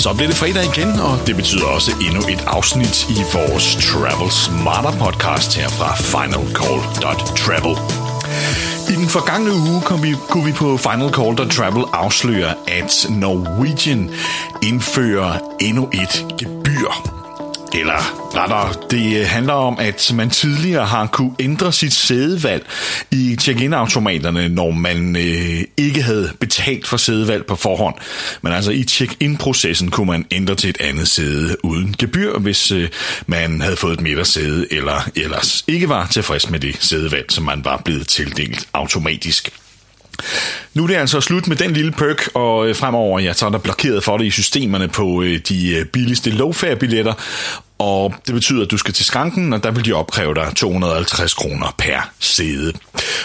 Så bliver det fredag igen, og det betyder også endnu et afsnit i vores Travel Smarter podcast her fra finalcall.travel. I den forgangne uge kom vi, kunne vi på Final Call Travel afsløre, at Norwegian indfører endnu et gebyr eller rettere, det øh, handler om, at man tidligere har kunne ændre sit sædevalg i check-in-automaterne, når man øh, ikke havde betalt for sædevalg på forhånd. Men altså i check-in-processen kunne man ændre til et andet sæde uden gebyr, hvis øh, man havde fået et midtersæde, eller ellers ikke var tilfreds med det sædevalg, som man var blevet tildelt automatisk. Nu er det altså slut med den lille perk, og øh, fremover ja, så er der blokeret for det i systemerne på øh, de øh, billigste low billetter og det betyder, at du skal til skranken, og der vil de opkræve dig 250 kroner per sæde.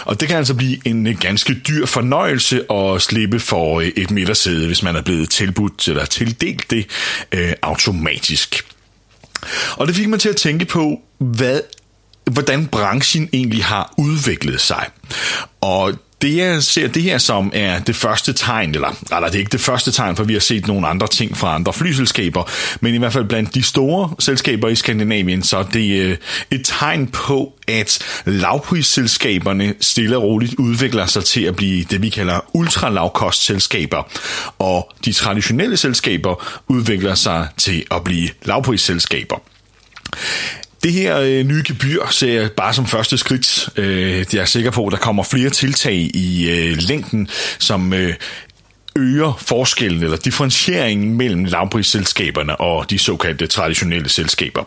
Og det kan altså blive en ganske dyr fornøjelse at slippe for et midtersæde, hvis man er blevet tilbudt eller tildelt det øh, automatisk. Og det fik mig til at tænke på, hvad hvordan branchen egentlig har udviklet sig. Og det jeg ser det her som er det første tegn, eller, eller det er ikke det første tegn, for vi har set nogle andre ting fra andre flyselskaber, men i hvert fald blandt de store selskaber i Skandinavien, så det er et tegn på, at lavprisselskaberne stille og roligt udvikler sig til at blive det, vi kalder ultralavkostselskaber, og de traditionelle selskaber udvikler sig til at blive lavprisselskaber. Det her øh, nye gebyr ser jeg bare som første skridt. Øh, jeg er sikker på, at der kommer flere tiltag i øh, længden, som øh, øger forskellen eller differentieringen mellem lavprisselskaberne og de såkaldte traditionelle selskaber.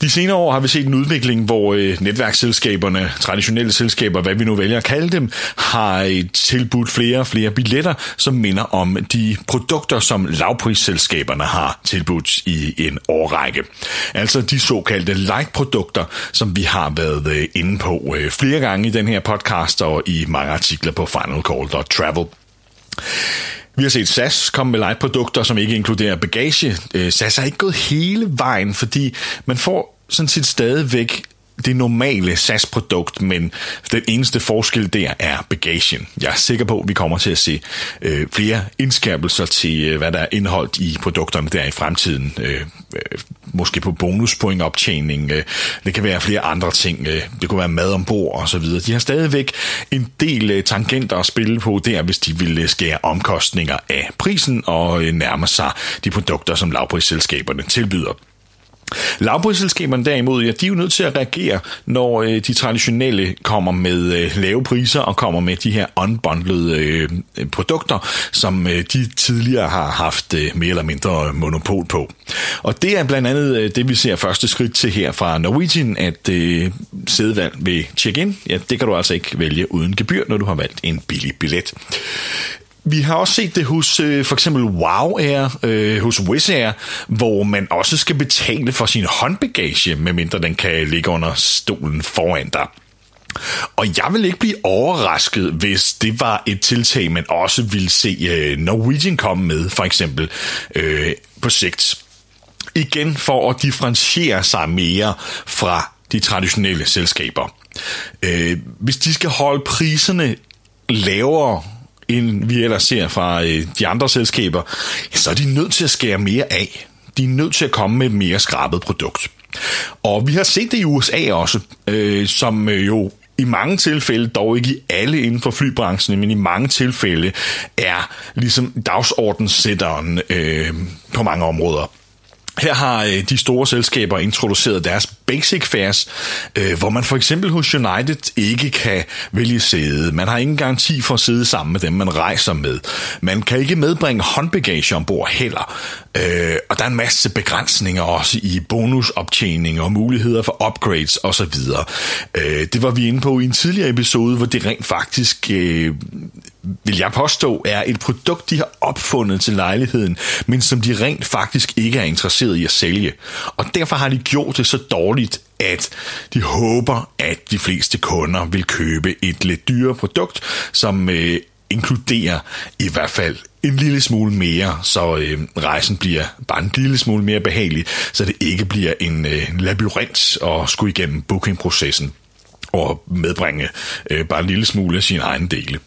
De senere år har vi set en udvikling, hvor øh, netværksselskaberne, traditionelle selskaber, hvad vi nu vælger at kalde dem, har øh, tilbudt flere og flere billetter, som minder om de produkter, som lavprisselskaberne har tilbudt i en årrække. Altså de såkaldte like-produkter, som vi har været øh, inde på flere gange i den her podcast og i mange artikler på finalcall.travel. Vi har set SAS komme med light-produkter, som ikke inkluderer bagage. Øh, SAS har ikke gået hele vejen, fordi man får sådan set stadigvæk det normale SAS-produkt, men den eneste forskel der er bagagen. Jeg er sikker på, at vi kommer til at se øh, flere indskærpelser til, øh, hvad der er indholdt i produkterne der i fremtiden. Øh, øh, måske på bonuspointoptjening. Øh, det kan være flere andre ting. Øh, det kunne være mad ombord og så videre. De har stadigvæk en del øh, tangenter at spille på der, hvis de vil øh, skære omkostninger af prisen og øh, nærme sig de produkter, som lavprisselskaberne tilbyder. Lavprisselskaberne derimod, ja, de er jo nødt til at reagere, når øh, de traditionelle kommer med øh, lave priser og kommer med de her unbundled øh, produkter, som øh, de tidligere har haft øh, mere eller mindre øh, monopol på. Og det er blandt andet øh, det, vi ser første skridt til her fra Norwegian, at øh, sædevalg ved check-in, ja, det kan du altså ikke vælge uden gebyr, når du har valgt en billig billet. Vi har også set det hos øh, for eksempel Wow Air, øh, hos Wizz Air, hvor man også skal betale for sin håndbagage, medmindre den kan ligge under stolen foran dig. Og jeg vil ikke blive overrasket, hvis det var et tiltag, man også ville se øh, Norwegian komme med, for eksempel øh, på sigt. Igen for at differentiere sig mere fra de traditionelle selskaber. Øh, hvis de skal holde priserne lavere end vi ellers ser fra øh, de andre selskaber, så er de nødt til at skære mere af. De er nødt til at komme med et mere skrabet produkt. Og vi har set det i USA også, øh, som øh, jo i mange tilfælde, dog ikke i alle inden for flybranchen, men i mange tilfælde er ligesom dagsordenssætteren øh, på mange områder. Her har øh, de store selskaber introduceret deres basic fares, øh, hvor man for eksempel hos United ikke kan vælge sæde. Man har ingen garanti for at sidde sammen med dem, man rejser med. Man kan ikke medbringe håndbagage ombord heller. Øh, og der er en masse begrænsninger også i bonusoptjening og muligheder for upgrades osv. Øh, det var vi inde på i en tidligere episode, hvor det rent faktisk øh, vil jeg påstå, er et produkt, de har opfundet til lejligheden, men som de rent faktisk ikke er interesseret i at sælge. Og derfor har de gjort det så dårligt, at de håber, at de fleste kunder vil købe et lidt dyrere produkt, som øh, inkluderer i hvert fald en lille smule mere, så øh, rejsen bliver bare en lille smule mere behagelig, så det ikke bliver en øh, labyrint at skulle igennem bookingprocessen og medbringe øh, bare en lille smule af sine egne dele.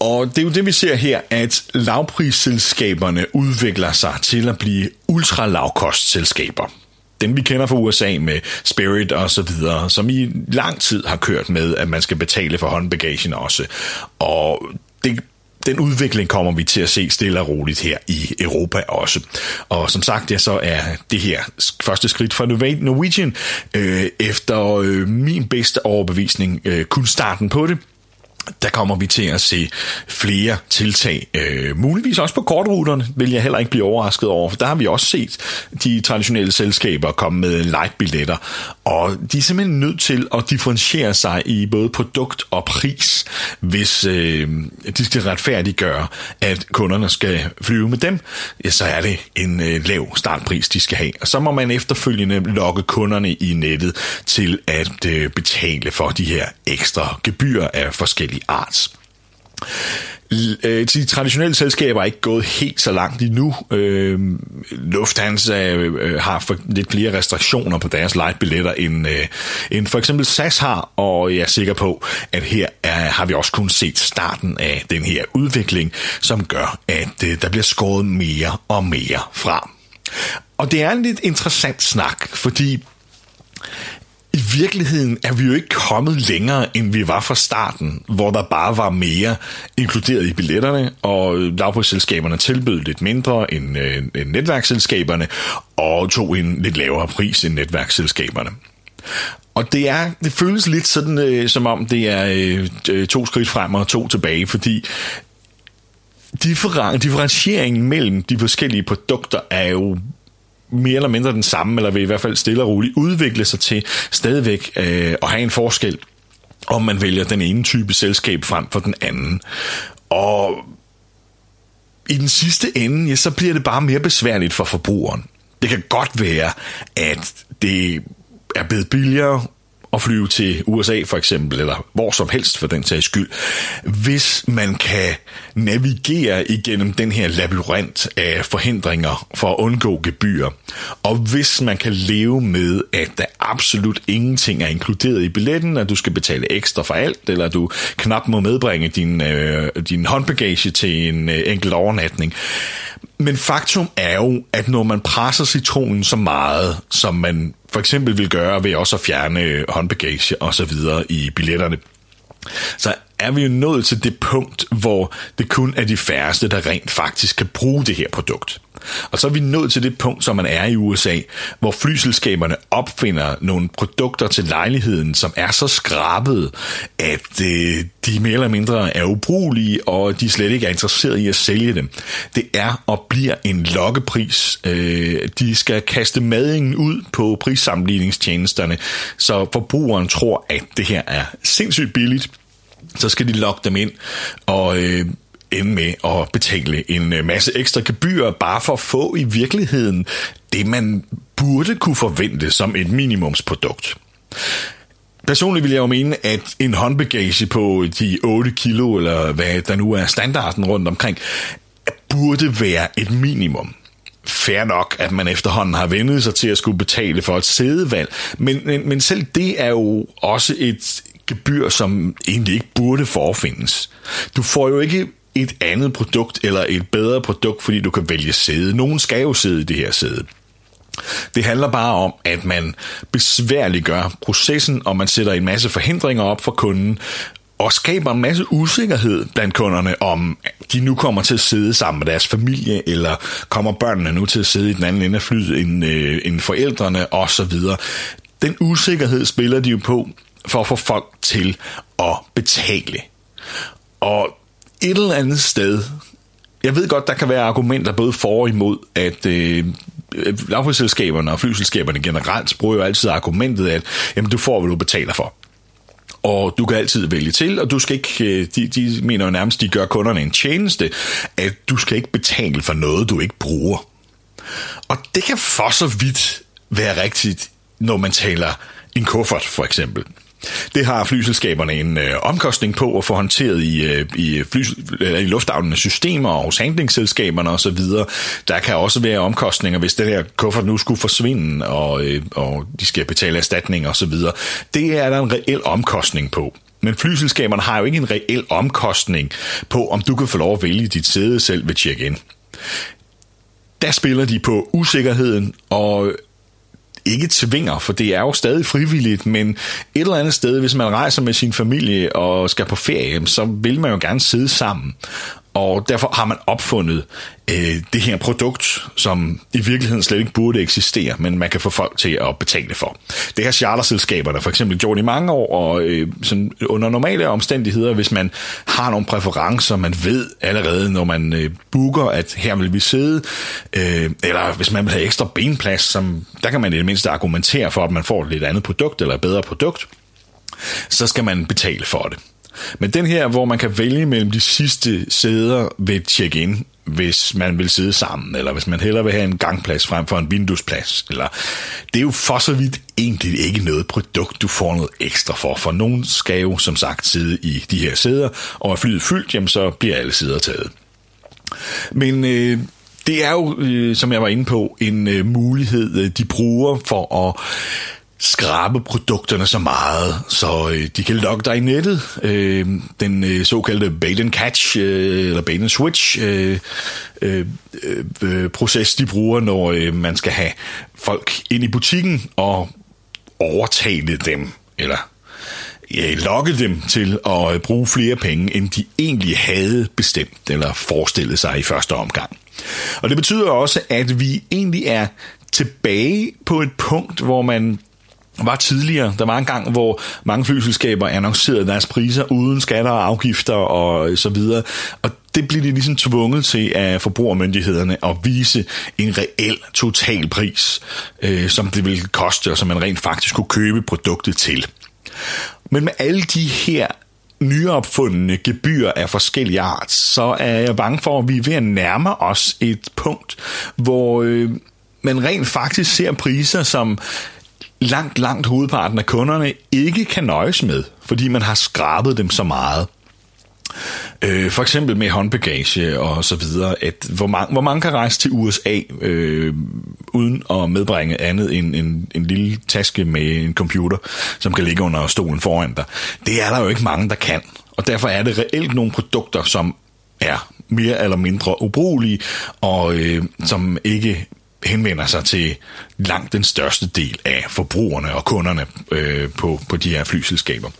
Og det er jo det, vi ser her, at lavprisselskaberne udvikler sig til at blive ultralavkostselskaber dem vi kender fra USA med Spirit og så videre, som i lang tid har kørt med, at man skal betale for håndbagagen også. Og det den udvikling kommer vi til at se stille og roligt her i Europa også. Og som sagt, ja, så er det her første skridt fra Norwegian øh, efter øh, min bedste overbevisning øh, kun starten på det der kommer vi til at se flere tiltag. Øh, muligvis også på kortruterne, vil jeg heller ikke blive overrasket over, for der har vi også set de traditionelle selskaber komme med light-billetter, og de er simpelthen nødt til at differentiere sig i både produkt og pris, hvis øh, de skal retfærdiggøre, at kunderne skal flyve med dem, ja, så er det en øh, lav startpris, de skal have. Og så må man efterfølgende lokke kunderne i nettet til at øh, betale for de her ekstra gebyrer af forskellige forskellige arts. Øh, de traditionelle selskaber er ikke gået helt så langt endnu. Øh, Lufthansa øh, øh har for lidt flere restriktioner på deres lightbilletter, end, øh, end for eksempel SAS har, og jeg er sikker på, at her er, har vi også kun set starten af den her udvikling, som gør, at øh, der bliver skåret mere og mere fra. Og det er en lidt interessant snak, fordi i virkeligheden er vi jo ikke kommet længere, end vi var fra starten, hvor der bare var mere inkluderet i billetterne, og lavprisselskaberne tilbød lidt mindre end, øh, end netværksselskaberne, og tog en lidt lavere pris end netværksselskaberne. Og det er, det føles lidt sådan, øh, som om det er øh, to skridt frem og to tilbage, fordi differen, differentieringen mellem de forskellige produkter er jo mere eller mindre den samme, eller vil i hvert fald stille og roligt udvikle sig til stadigvæk øh, at have en forskel, om man vælger den ene type selskab frem for den anden. Og i den sidste ende, ja, så bliver det bare mere besværligt for forbrugeren. Det kan godt være, at det er blevet billigere at flyve til USA for eksempel, eller hvor som helst for den sags skyld, hvis man kan navigere igennem den her labyrint af forhindringer for at undgå gebyrer. og hvis man kan leve med, at der absolut ingenting er inkluderet i billetten, at du skal betale ekstra for alt, eller du knap må medbringe din, øh, din håndbagage til en øh, enkelt overnatning, men faktum er jo, at når man presser citronen så meget, som man for eksempel vil gøre ved også at fjerne øh, håndbagage og så videre i billetterne, så er vi jo nået til det punkt, hvor det kun er de færreste, der rent faktisk kan bruge det her produkt. Og så er vi nået til det punkt, som man er i USA, hvor flyselskaberne opfinder nogle produkter til lejligheden, som er så skrabet, at øh, de mere eller mindre er ubrugelige, og de slet ikke er interesseret i at sælge dem. Det er og bliver en lokkepris. Øh, de skal kaste madingen ud på prissammenligningstjenesterne, så forbrugeren tror, at det her er sindssygt billigt, så skal de lokke dem ind og øh, ende med at betale en øh, masse ekstra gebyrer, bare for at få i virkeligheden det, man burde kunne forvente som et minimumsprodukt. Personligt vil jeg jo mene, at en håndbagage på de 8 kilo, eller hvad der nu er standarden rundt omkring, burde være et minimum. Fair nok, at man efterhånden har vendet sig til at skulle betale for et sædevalg, men, men, men selv det er jo også et gebyr, som egentlig ikke burde forfindes. Du får jo ikke et andet produkt eller et bedre produkt, fordi du kan vælge sæde. Nogen skal jo sidde i det her sæde. Det handler bare om, at man besværliggør processen, og man sætter en masse forhindringer op for kunden, og skaber en masse usikkerhed blandt kunderne om, de nu kommer til at sidde sammen med deres familie, eller kommer børnene nu til at sidde i den anden ende af flyet end, øh, end forældrene osv. Den usikkerhed spiller de jo på for at få folk til at betale. Og et eller andet sted, jeg ved godt, der kan være argumenter både for og imod, at øh, øh, lavprisselskaberne og flyselskaberne generelt bruger jo altid argumentet, at jamen, du får, hvad du betaler for. Og du kan altid vælge til, og du skal ikke, øh, de, de mener jo nærmest, de gør kunderne en tjeneste, at du skal ikke betale for noget, du ikke bruger. Og det kan for så vidt være rigtigt, når man taler en kuffert for eksempel. Det har flyselskaberne en øh, omkostning på at få håndteret i, øh, i, fly, øh, i lufthavnenes systemer og hos handlingsselskaberne osv. Der kan også være omkostninger, hvis den her kuffert nu skulle forsvinde, og, øh, og de skal betale erstatning osv. Det er der en reel omkostning på. Men flyselskaberne har jo ikke en reel omkostning på, om du kan få lov at vælge dit sæde selv ved check-in. Der spiller de på usikkerheden og ikke tvinger, for det er jo stadig frivilligt, men et eller andet sted, hvis man rejser med sin familie og skal på ferie, så vil man jo gerne sidde sammen. Og derfor har man opfundet øh, det her produkt, som i virkeligheden slet ikke burde eksistere, men man kan få folk til at betale for. Det her charterselskaberne for eksempel gjort i mange år, og øh, sådan under normale omstændigheder, hvis man har nogle præferencer, man ved allerede, når man øh, booker, at her vil vi sidde, øh, eller hvis man vil have ekstra benplads, som, der kan man i det mindste argumentere for, at man får et lidt andet produkt, eller et bedre produkt, så skal man betale for det. Men den her, hvor man kan vælge mellem de sidste sæder ved check-in, hvis man vil sidde sammen, eller hvis man hellere vil have en gangplads frem for en vinduesplads. Eller, det er jo for så vidt egentlig ikke noget produkt, du får noget ekstra for, for nogen skal jo som sagt sidde i de her sæder, og er flyet fyldt, jamen så bliver alle sæder taget. Men øh, det er jo, øh, som jeg var inde på, en øh, mulighed, øh, de bruger for at skrabe produkterne så meget, så øh, de kan lokke dig i nettet. Øh, den øh, såkaldte bait and catch, øh, eller bait and switch øh, øh, øh, proces, de bruger, når øh, man skal have folk ind i butikken og overtale dem, eller ja, lokke dem til at øh, bruge flere penge, end de egentlig havde bestemt eller forestillet sig i første omgang. Og det betyder også, at vi egentlig er tilbage på et punkt, hvor man var tidligere. Der var en gang, hvor mange flyselskaber annoncerede deres priser uden skatter og afgifter og så videre. Og det blev de ligesom tvunget til af forbrugermyndighederne at vise en reel totalpris, øh, som det ville koste, og som man rent faktisk kunne købe produktet til. Men med alle de her nyopfundne gebyr af forskellige art, så er jeg bange for, at vi er ved at nærme os et punkt, hvor øh, man rent faktisk ser priser, som langt, langt hovedparten af kunderne ikke kan nøjes med, fordi man har skrabet dem så meget. Øh, for eksempel med håndbagage og så videre, at hvor mange, hvor mange kan rejse til USA øh, uden at medbringe andet end en, en lille taske med en computer, som kan ligge under stolen foran dig. Det er der jo ikke mange, der kan. Og derfor er det reelt nogle produkter, som er mere eller mindre ubrugelige, og øh, som ikke henvender sig til langt den største del af forbrugerne og kunderne øh, på, på de her flyselskaber.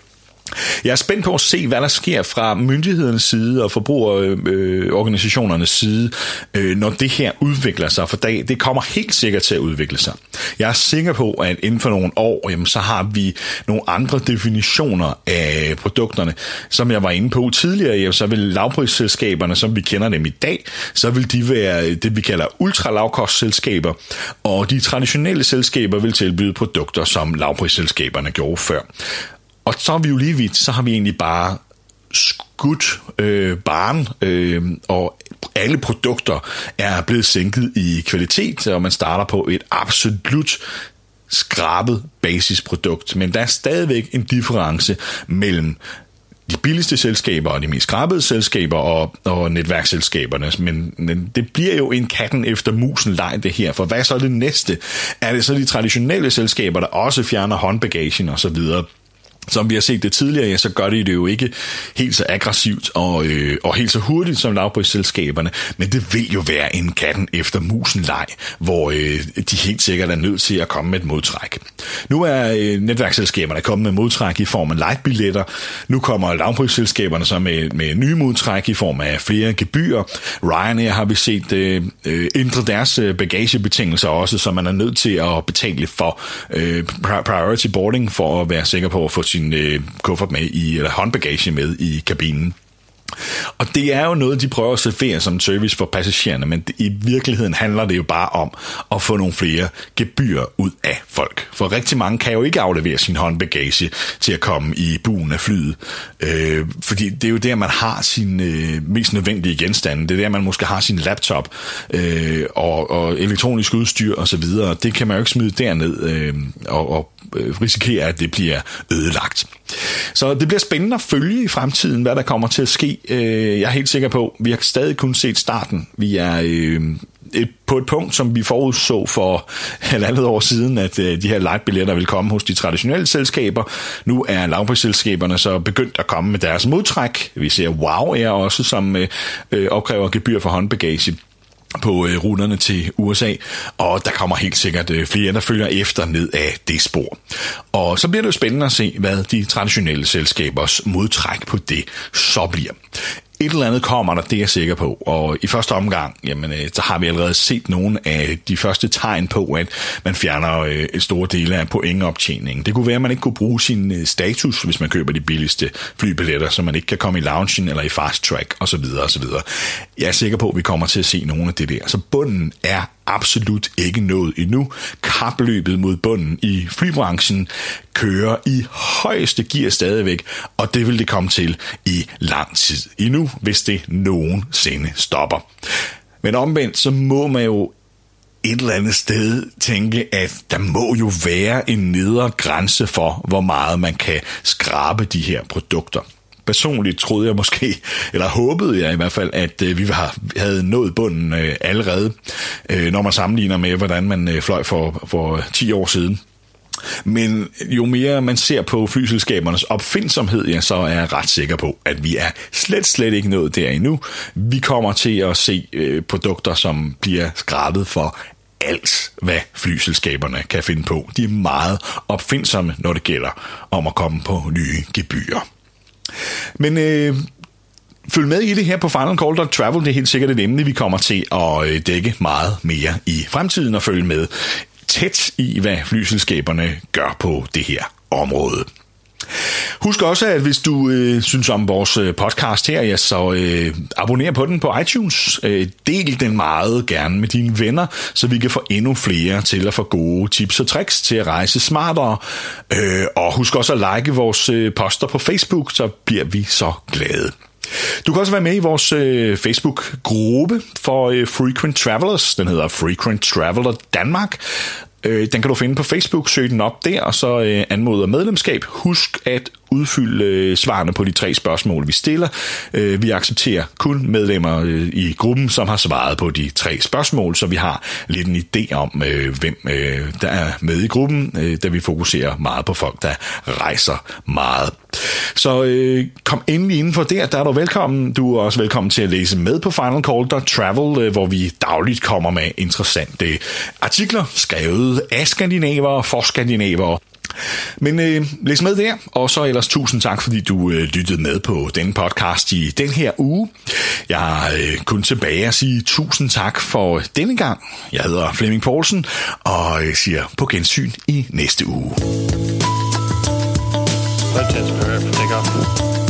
Jeg er spændt på at se, hvad der sker fra myndighedernes side og forbrugerorganisationernes side, øh, når det her udvikler sig, for det kommer helt sikkert til at udvikle sig. Jeg er sikker på, at inden for nogle år, jamen, så har vi nogle andre definitioner af produkterne. Som jeg var inde på tidligere, jamen, så vil lavprisselskaberne, som vi kender dem i dag, så vil de være det, vi kalder ultralavkostselskaber, og de traditionelle selskaber vil tilbyde produkter, som lavprisselskaberne gjorde før. Og så er vi jo lige vidt, så har vi egentlig bare skudt øh, barn, øh, og alle produkter er blevet sænket i kvalitet, og man starter på et absolut skrabet basisprodukt, men der er stadigvæk en difference mellem de billigste selskaber og de mest skrabede selskaber og, og netværksselskaberne, men, men det bliver jo en katten efter musen leg det her, for hvad så er det næste? Er det så de traditionelle selskaber, der også fjerner håndbagagen og så videre? Som vi har set det tidligere, ja, så gør de det jo ikke helt så aggressivt og, øh, og helt så hurtigt som lavprisselskaberne, men det vil jo være en katten efter musen leg, hvor øh, de helt sikkert er nødt til at komme med et modtræk. Nu er øh, netværksselskaberne kommet med modtræk i form af lightbilletter, nu kommer lavprisselskaberne så med, med nye modtræk i form af flere gebyrer. Ryanair har vi set øh, øh ændre deres øh, bagagebetingelser også, så man er nødt til at betale for øh, priority boarding for at være sikker på at få sin øh, kuffert med i, eller håndbagage med i kabinen. Og det er jo noget, de prøver at servere som service for passagererne, men i virkeligheden handler det jo bare om at få nogle flere gebyr ud af folk. For rigtig mange kan jo ikke aflevere sin håndbagage til at komme i buen af flyet, øh, fordi det er jo der, man har sin øh, mest nødvendige genstande. Det er der, man måske har sin laptop øh, og, og elektronisk udstyr osv. Det kan man jo ikke smide derned øh, og, og øh, risikere, at det bliver ødelagt. Så det bliver spændende at følge i fremtiden, hvad der kommer til at ske. Øh, Øh, jeg er helt sikker på, vi har stadig kun set starten. Vi er øh, på et punkt, som vi forudså for halvandet år siden, at øh, de her light-billetter vil komme hos de traditionelle selskaber. Nu er lavprisselskaberne så begyndt at komme med deres modtræk. Vi ser Wow er også, som øh, øh, opkræver gebyr for håndbagage på øh, ruterne til USA, og der kommer helt sikkert øh, flere, der følger efter ned af det spor. Og så bliver det jo spændende at se, hvad de traditionelle selskabers modtræk på det så bliver et eller andet kommer der, det er jeg sikker på. Og i første omgang, jamen, øh, så har vi allerede set nogle af de første tegn på, at man fjerner øh, store dele af pointoptjeningen. Det kunne være, at man ikke kunne bruge sin øh, status, hvis man køber de billigste flybilletter, så man ikke kan komme i loungen eller i fast track osv. osv. Jeg er sikker på, at vi kommer til at se nogle af det der. Så bunden er absolut ikke nået endnu. Kapløbet mod bunden i flybranchen kører i højeste gear stadigvæk, og det vil det komme til i lang tid endnu, hvis det nogensinde stopper. Men omvendt, så må man jo et eller andet sted tænke, at der må jo være en nedre grænse for, hvor meget man kan skrabe de her produkter personligt troede jeg måske, eller håbede jeg i hvert fald, at øh, vi var, havde nået bunden øh, allerede, øh, når man sammenligner med, hvordan man øh, fløj for, for øh, 10 år siden. Men jo mere man ser på flyselskabernes opfindsomhed, ja, så er jeg ret sikker på, at vi er slet, slet ikke nået der endnu. Vi kommer til at se øh, produkter, som bliver skrabet for alt, hvad flyselskaberne kan finde på. De er meget opfindsomme, når det gælder om at komme på nye gebyrer. Men øh, følg med i det her på Final Call Travel. Det er helt sikkert et emne, vi kommer til at øh, dække meget mere i fremtiden og følge med tæt i, hvad flyselskaberne gør på det her område. Husk også, at hvis du øh, synes om vores øh, podcast her, ja, så øh, abonner på den på iTunes. Øh, del den meget gerne med dine venner, så vi kan få endnu flere til at få gode tips og tricks til at rejse smartere. Øh, og husk også at like vores øh, poster på Facebook, så bliver vi så glade. Du kan også være med i vores øh, Facebook-gruppe for øh, Frequent Travelers. Den hedder Frequent Traveler Danmark. Øh, den kan du finde på Facebook, søg den op der, og så øh, anmoder medlemskab. Husk at udfylde øh, svarene på de tre spørgsmål, vi stiller. Øh, vi accepterer kun medlemmer øh, i gruppen, som har svaret på de tre spørgsmål, så vi har lidt en idé om, øh, hvem øh, der er med i gruppen, øh, da vi fokuserer meget på folk, der rejser meget. Så øh, kom endelig indenfor der, der er du velkommen. Du er også velkommen til at læse med på Final Call Travel, øh, hvor vi dagligt kommer med interessante artikler, skrevet af skandinaver for skandinaver. Men øh, læs med der, og så ellers tusind tak, fordi du øh, lyttede med på den podcast i den her uge. Jeg er øh, kun tilbage at sige tusind tak for denne gang. Jeg hedder Flemming Poulsen, og jeg siger på gensyn i næste uge. Let's take off.